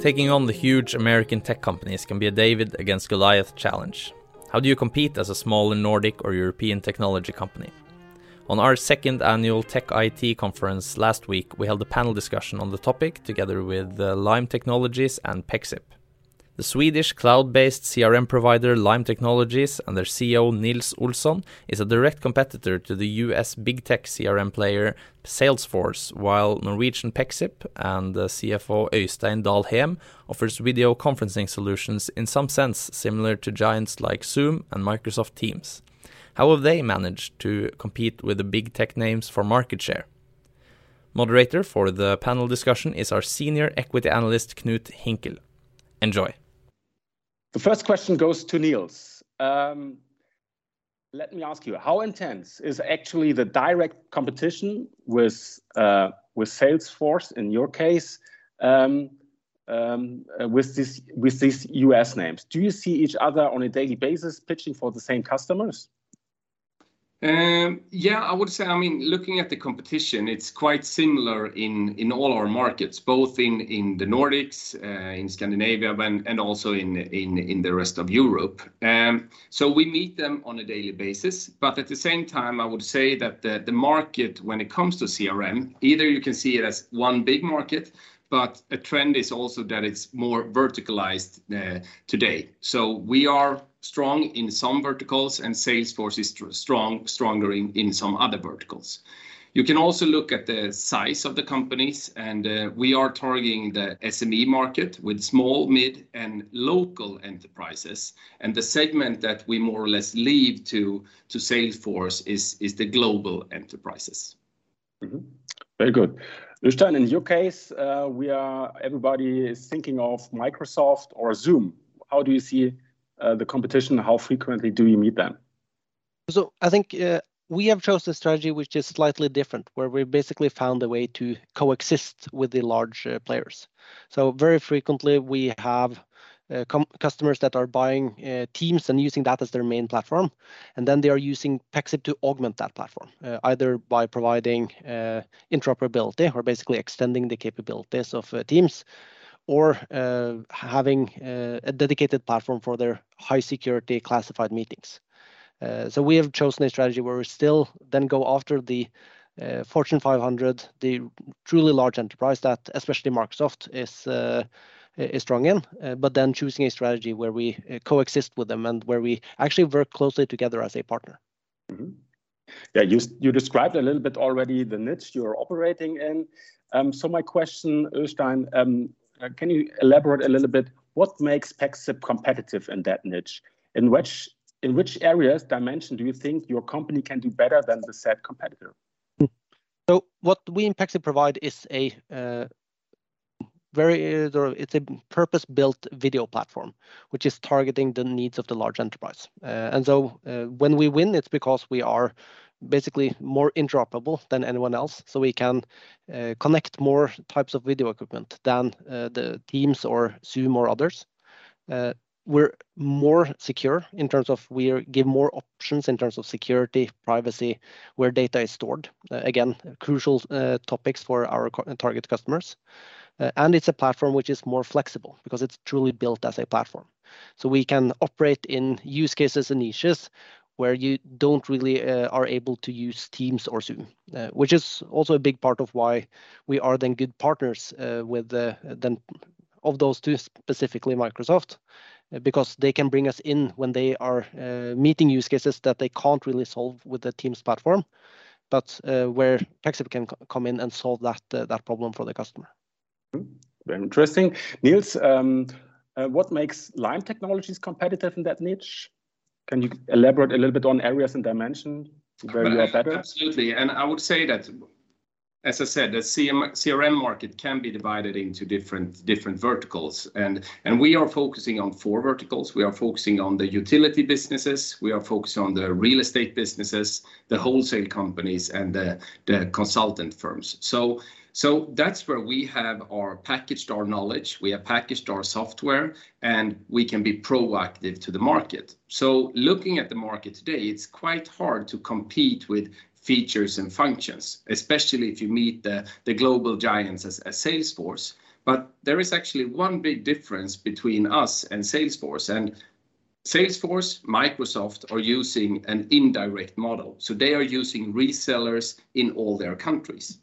Taking on the huge American tech companies can be a David against Goliath challenge. How do you compete as a smaller Nordic or European technology company? On our second annual Tech IT conference last week, we held a panel discussion on the topic together with uh, Lime Technologies and Pexip. The Swedish cloud-based CRM provider Lime Technologies and their CEO Nils Olsson is a direct competitor to the US big tech CRM player Salesforce, while Norwegian Pexip and CFO Øystein Dahlhem offers video conferencing solutions in some sense similar to giants like Zoom and Microsoft Teams. How have they managed to compete with the big tech names for market share? Moderator for the panel discussion is our senior equity analyst Knut Hinkel. Enjoy. The first question goes to Nils. Um, let me ask you, how intense is actually the direct competition with uh, with Salesforce in your case, um, um, uh, with this with these US names? Do you see each other on a daily basis pitching for the same customers? Um, yeah, I would say, I mean, looking at the competition, it's quite similar in all our markets, both in the Nordics, uh, in Scandinavia, and also in the rest of Europe. Um, so we meet them on a daily basis. But at the same time, I would say that the market, when it comes to CRM, either you can see it as one big market, but a trend is also that it's more verticalized uh, today. So we are strong in some verticals, and Salesforce is strong, stronger in some other verticals. You can also look at the size of the companies, and uh, we are targeting the SME market with small, mid, and local enterprises. And the segment that we more or less leave to to Salesforce is the global enterprises. Mm-hmm. Very good. Øystein, in your case, uh, we are everybody is thinking of Microsoft or Zoom. How do you see the competition? How frequently do you meet them? So I think uh, we have chosen a strategy which is slightly different, where we basically found a way to coexist with the large uh, players. So very frequently we have uh, customers that are buying uh, Teams and using that as their main platform, and then they are using Pexip to augment that platform, uh, either by providing interoperability or basically extending the capabilities of Teams, or uh, having uh, a dedicated platform for their high security classified meetings. Uh, so we have chosen a strategy where we still then go after the Fortune 500, the truly large enterprise that especially Microsoft is is strong in, but then choosing a strategy where we coexist with them and where we actually work closely together as a partner. Mm-hmm. Yeah, you you described a little bit already the niche you're operating in. Um, so my question, Øystein, um, can you elaborate a little bit what makes Pexip competitive in that niche? In which in which areas dimension do you think your company can do better than the said competitor? So what we in Pexip provide is a uh, very uh, it's a purpose-built video platform which is targeting the needs of the large enterprise. Uh, and so uh, when we win, it's because we are basically more interoperable than anyone else. So we can uh, connect more types of video equipment than uh, the Teams or Zoom or others. Uh, we're more secure in terms of we give more options in terms of security, privacy, where data is stored. Uh, again, crucial uh, topics for our target customers. Uh, and it's a platform which is more flexible because it's truly built as a platform. So we can operate in use cases and niches where you don't really uh, are able to use Teams or Zoom, uh, which is also a big part of why we are then good partners uh, with the then of those two, specifically Microsoft, uh, because they can bring us in when they are uh, meeting use cases that they can't really solve with the Teams platform, but uh, where Pexip can come in and solve that that problem for the customer. Very interesting, Nils. Um, what makes Lime Technologies competitive in that niche? Can you elaborate a little bit on areas and dimension where you are better? Absolutely. And I would say that, as I said, the CRM market can be divided into different different verticals. And and we are focusing on four verticals. We are focusing on the utility businesses, we are focusing on the real estate businesses, the wholesale companies, and the the consultant firms. So so that's where we have our packaged our knowledge, we have packaged our software, and we can be proactive to the market. So looking at the market today, it's quite hard to compete with features and functions, especially if you meet the, the global giants as, as Salesforce. But there is actually one big difference between us and Salesforce. And Salesforce, Microsoft are using an indirect model. So they are using resellers in all their countries.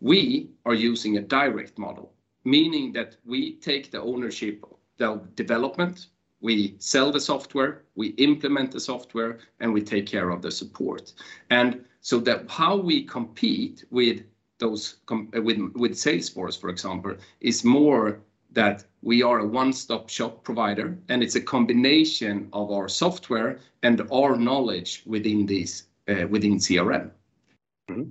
We are using a direct model, meaning that we take the ownership of the development, we sell the software, we implement the software, and we take care of the support. And so that how we compete with those with Salesforce, for example, is more that we are a one-stop shop provider, and it's a combination of our software and our knowledge within this within CRM. Mm-hmm.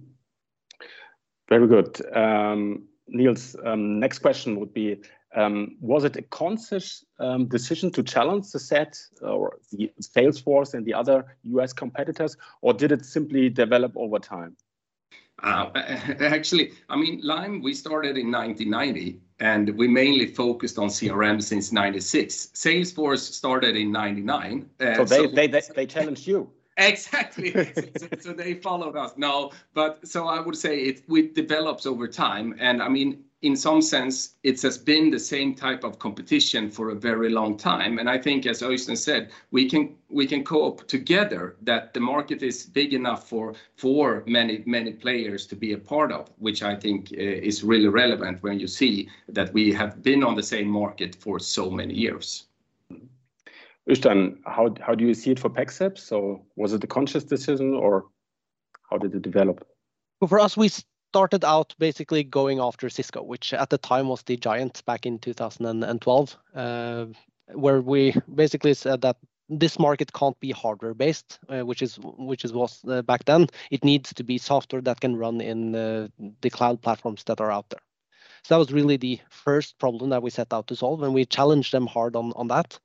Very good. Um, Nils, um, next question would be, um, was it a conscious decision to challenge the set uh, or the Salesforce and the other U.S. competitors, or did it simply develop over time? Uh, actually, I mean, Lime, we started in 1990, and we mainly focused on CRM since 1996. Salesforce started in 1999. Uh, so they challenged you? Exactly. So they followed us. No, but so I would say it we develops over time, and I mean, in some sense, it has been the same type of competition for a very long time. And I think, as Øystein said, we can we can cope together, that the market is big enough for for many many players to be a part of, which I think eh, is really relevant when you see that we have been on the same market for so many years. Øystein, how how do you see it for Pexip? So was it a conscious decision, or how did it develop? For us, we started out basically going after Cisco, which at the time was the giant back in 2012, uh, where we basically said that this market can't be hardware-based, uh, which is which is was uh, back then. It needs to be software that can run in the cloud platforms that are out there. So that was really the first problem that we set out to solve, and we challenged them hard on that.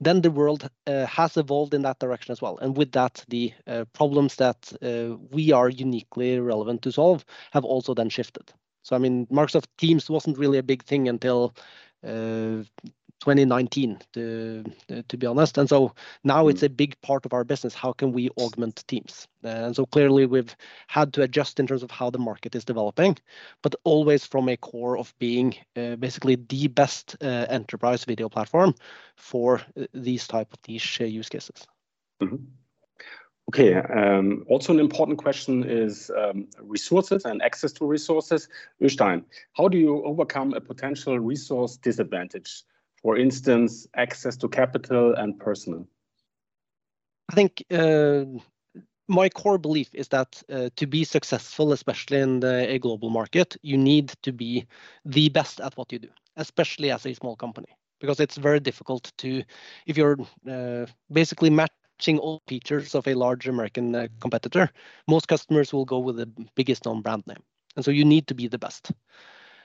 Then the world uh, has evolved in that direction as well, and with that, the uh, problems that uh, we are uniquely relevant to solve have also then shifted. So, I mean, Microsoft Teams wasn't really a big thing until 2019, to be honest. And so now it's mm. a big part of our business. How can we augment Teams? And so clearly, we've had to adjust in terms of how the market is developing, but always from a core of being uh, basically the best uh, enterprise video platform for uh, these type of niche use cases. Mm-hmm. Okay, um, also an important question is um, resources and access to resources. Øystein, how do you overcome a potential resource disadvantage, for instance, access to capital and personnel? I think uh, my core belief is that uh, to be successful, especially in a global market, you need to be the best at what you do, especially as a small company. Because it's very difficult to... If you're uh, basically matching all features of a large American competitor, most customers will go with the biggest known brand name, and so you need to be the best.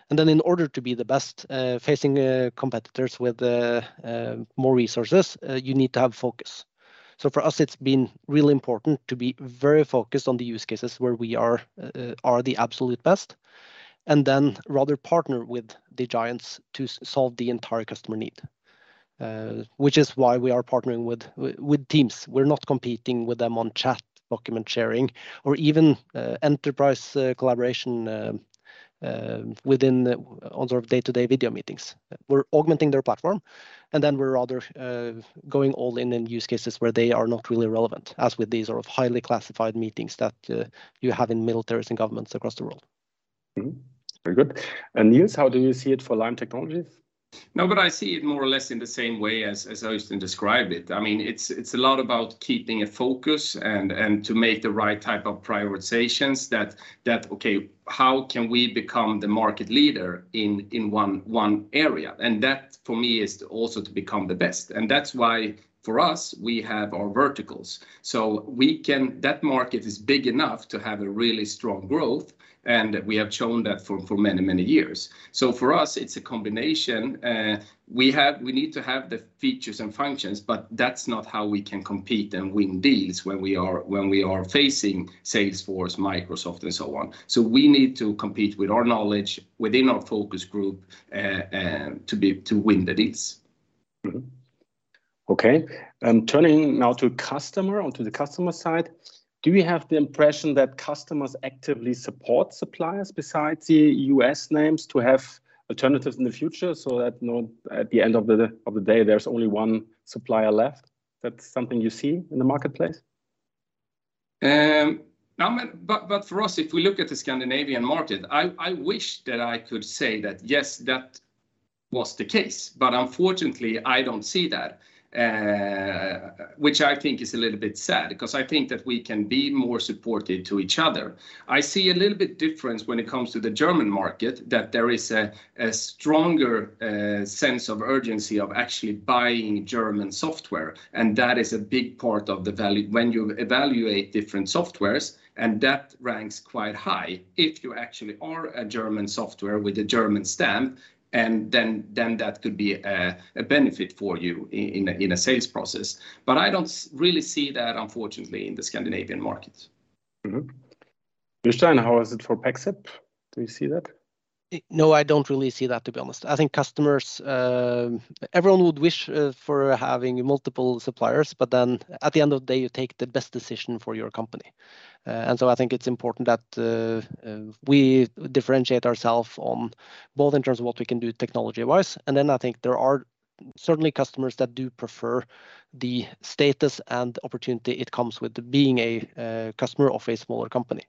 And then in order to be the best, uh, facing uh, competitors with uh, more resources, you need to have focus. So for us, it's been really important to be very focused on the use cases where we are are the absolute best, and then rather partner with the giants to solve the entire customer need. Which is why we are partnering with with Teams. We're not competing with them on chat, document sharing, or even enterprise collaboration Um, within on sort of day-to-day video meetings. We're augmenting their platform, and then we're rather uh, going all in in use cases where they are not really relevant, as with these sort of highly classified meetings that uh, you have in militaries and governments across the world. Mm-hmm. Very good. And Nils, how do you see it for Lime Technologies? No, but I see it more or less in the same way as as Øystein described it. I mean, it's it's a lot about keeping a focus and and to make the right type of prioritizations that that okay, how can we become the market leader in in one area? And that, for me, is also to become the best. And that's why, for us, we have our verticals. So we can. That market is big enough to have a really strong growth, and we have shown that for many many years. So for us, it's a combination. Uh, we need to have the features and functions, but that's not how we can compete and win deals when we are when we are facing Salesforce, Microsoft, and so on. So we need to compete with our knowledge within our focus group uh, uh to be to win the deals. Mm-hmm. Okay, turning now to customer, onto the customer side, do you have the impression that customers actively support suppliers besides the U.S. names to have alternatives in the future so that no, at the end of the of the day there's only one supplier left? That's something you see in the marketplace. Um, no, but but for us, if we look at the Scandinavian market, I, I wish that I could say that yes, that was the case, but unfortunately, I don't see that. Uh, which I think is a little bit sad because I think that we can be more supportive to each other. I see a little bit difference when it comes to the German market, that there is a, stronger uh, sense of urgency of actually buying German software, and that is a big part of the value when you evaluate different softwares, and that ranks quite high. If you actually are a German software with a German stamp, and then then that could be a, benefit for you in, a, sales process. But I don't really see that, unfortunately, in the Scandinavian market. Mm-hmm. how is it for Pexip? Do you see that? No, I don't really see that, to be honest. I think customers, uh, everyone would wish uh, for having multiple suppliers, but then at the end of the day, you take the best decision for your company. Uh, and so I think it's important that uh, we differentiate ourselves on both in terms of what we can do technology-wise, and then I think there are certainly customers that do prefer the status and opportunity it comes with being a customer of a smaller company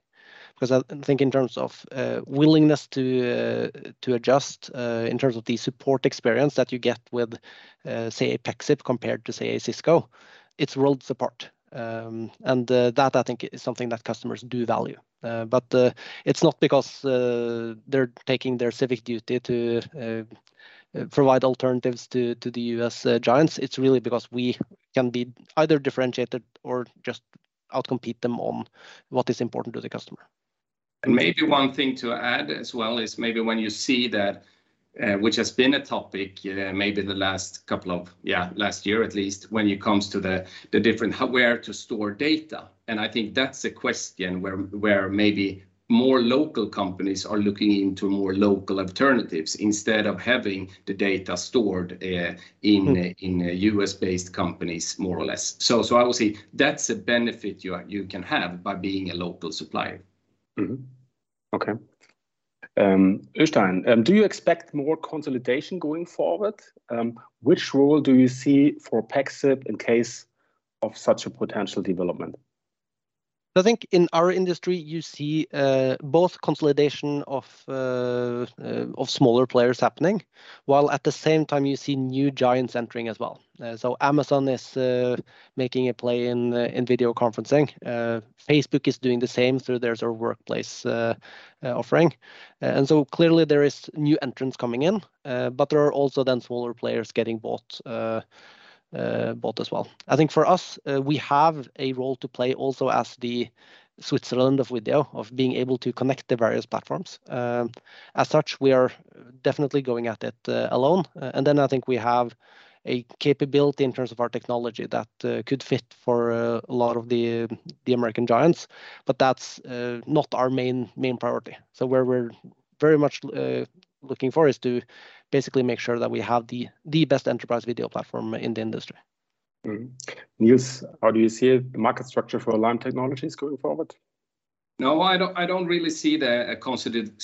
because I think in terms of uh, willingness to uh, to adjust uh, in terms of the support experience that you get with, say, a Pexip compared to say a Cisco, it's worlds apart. Um, and that I think is something that customers do value. But it's not because they're taking their civic duty to provide alternatives to to the US giants. It's really because we can be either differentiated or just outcompete them on what is important to the customer. And maybe one thing to add as well is maybe when you see that, uh, which has been a topic, uh, maybe the last couple of, yeah, last year at least, when it comes to the the different where to store data. And I think that's a question where where maybe more local companies are looking into more local alternatives instead of having the data stored uh, in mm. in uh, US-based companies, more or less. So so I would say that's a benefit you you can have by being a local supplier. Mm-hmm. Okay. Um, Øystein, um, do you expect more consolidation going forward? Um, which role do you see for Pexip in case of such a potential development? I think in our industry, you see uh, both consolidation of uh, uh, of smaller players happening, while at the same time you see new giants entering as well. Uh, so Amazon is uh, making a play in uh, in video conferencing. Facebook is doing the same through their sort of workplace offering, and so clearly there is new entrants coming in, but there are also then smaller players getting bought bought as well. I think for us, uh, we have a role to play also as the Switzerland of video, of being able to connect the various platforms. Um, as such, we are definitely going at it uh, alone. and then I think we have a capability in terms of our technology that uh, could fit for uh, a lot of the the American giants, but that's uh, not our main main priority. So where we're very much looking for is to basically make sure that we have the the best enterprise video platform in the industry. Mm-hmm. Nils, how do you see the market structure for Lime Technologies going forward? No, I don't, I don't really see the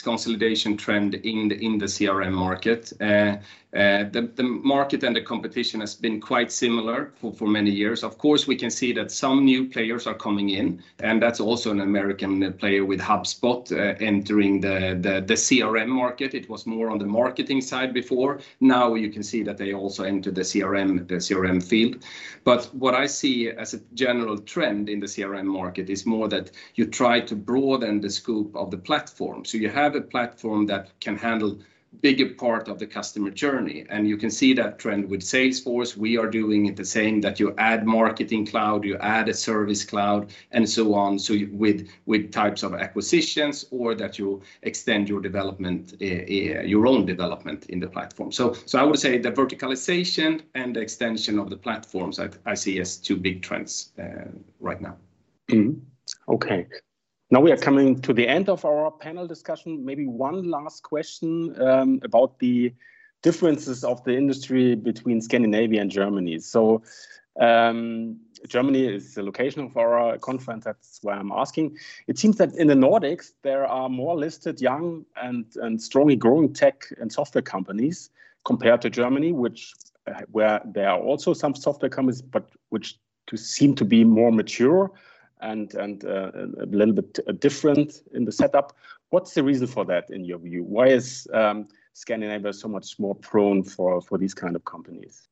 consolidation trend in the, in the CRM market. Uh, uh, the, market and the competition has been quite similar for, many years. Of course, we can see that some new players are coming in, and that's also an American player with HubSpot uh, entering the, CRM market. It was more on the marketing side before. Now you can see that they also enter the CRM, the CRM field. But what I see as a general trend in the CRM market is more that you try to broaden the scope of the platform. So you have a platform that can handle bigger part of the customer journey. And you can see that trend with Salesforce. We are doing it the same, that you add Marketing Cloud, you add a Service Cloud, and so on. So with with types of acquisitions or that you extend your development, uh, uh, your own development in the platform. So I would say the verticalization and the extension of the platforms, I, see as two big trends uh, right now. Mm-hmm. Okay. Now we are coming to the end of our panel discussion. Maybe one last question um, about the differences of the industry between Scandinavia and Germany. So um, Germany is the location of our conference. That's why I'm asking. It seems that in the Nordics there are more listed young and and strongly growing tech and software companies compared to Germany, which uh, where there are also some software companies, but which to seem to be more mature and and uh, a little bit different in the setup. What's the reason for that, in your view? Why is um, Scandinavia so much more prone for for these kind of companies?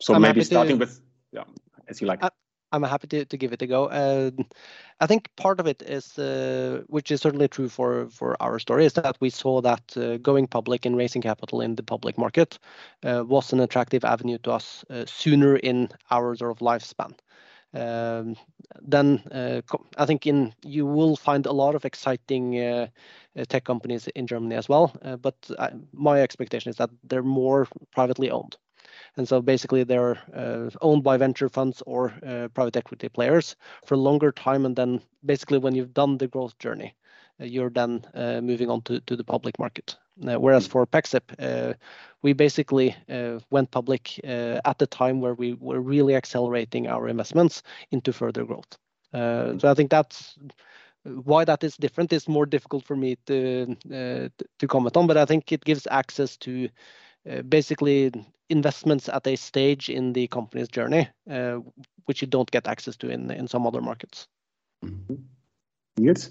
So I'm maybe starting to, with yeah, as you like. I, I'm happy to, to give it a go. Uh, I think part of it is, uh, which is certainly true for, for our story, is that we saw that uh, going public and raising capital in the public market uh, was an attractive avenue to us uh, sooner in our sort of lifespan. Um, then uh, I think in you will find a lot of exciting tech companies in Germany as well. but my expectation is that they're more privately owned. And so basically they're uh, owned by venture funds or uh, private equity players for a longer time. And then basically when you've done the growth journey, uh, you're then uh, moving on to the public market. Uh, whereas for Pexip, uh, we basically went public at the time where we were really accelerating our investments into further growth. so I think that's why that is different is more difficult for me to to comment on, but I think it gives access to basically investments at a stage in the company's journey, uh, which you don't get access to in in some other markets. Mm-hmm. Yes.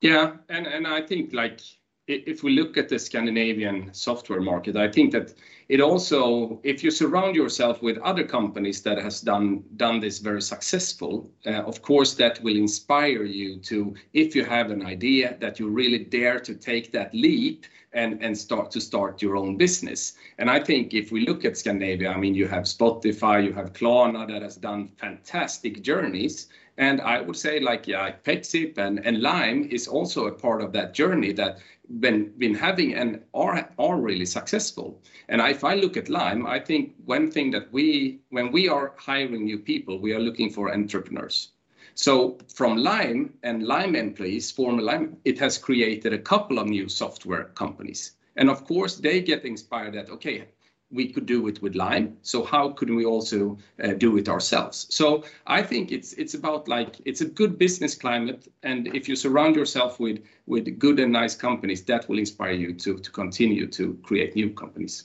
Yeah, and and I think like if we look at the Scandinavian software market, I think that it also, if you surround yourself with other companies that has done done this very successful, uh, of course that will inspire you to, if you have an idea, that you really dare to take that leap and and start to start your own business. And I think if we look at Scandinavia, I mean, you have Spotify, you have Klarna that has done fantastic journeys. And I would say like yeah, Pexip and, and Lime is also a part of that journey that been been having and are are really successful. And if I look at Lime, I think one thing that we when we are hiring new people, we are looking for entrepreneurs. So from Lime and Lime employees, former Lime, it has created a couple of new software companies. And of course, they get inspired that, okay, we could do it with Lime, so how could we also uh, do it ourselves? So I think it's it's about like it's a good business climate, and if you surround yourself with with good and nice companies, that will inspire you to to continue to create new companies.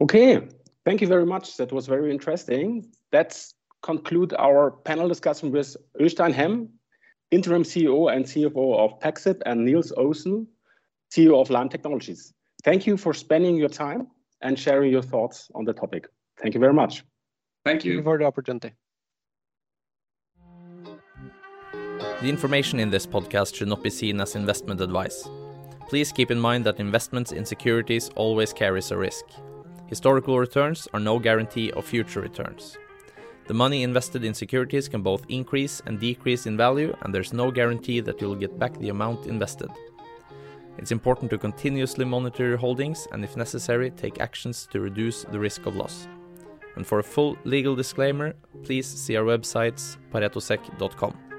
Okay, thank you very much. That was very interesting. That's conclude our panel discussion with Øystein Hem, Interim CEO and CFO of Pexip, and Nils Olsson, CEO of Lime Technologies. Thank you for spending your time and sharing your thoughts on the topic. Thank you very much. Thank you. Thank you for the opportunity. The information in this podcast should not be seen as investment advice. Please keep in mind that investments in securities always carries a risk. Historical returns are no guarantee of future returns. The money invested in securities can both increase and decrease in value, and there's no guarantee that you'll get back the amount invested. It's important to continuously monitor your holdings and, if necessary, take actions to reduce the risk of loss. And for a full legal disclaimer, please see our websites paretosec.com.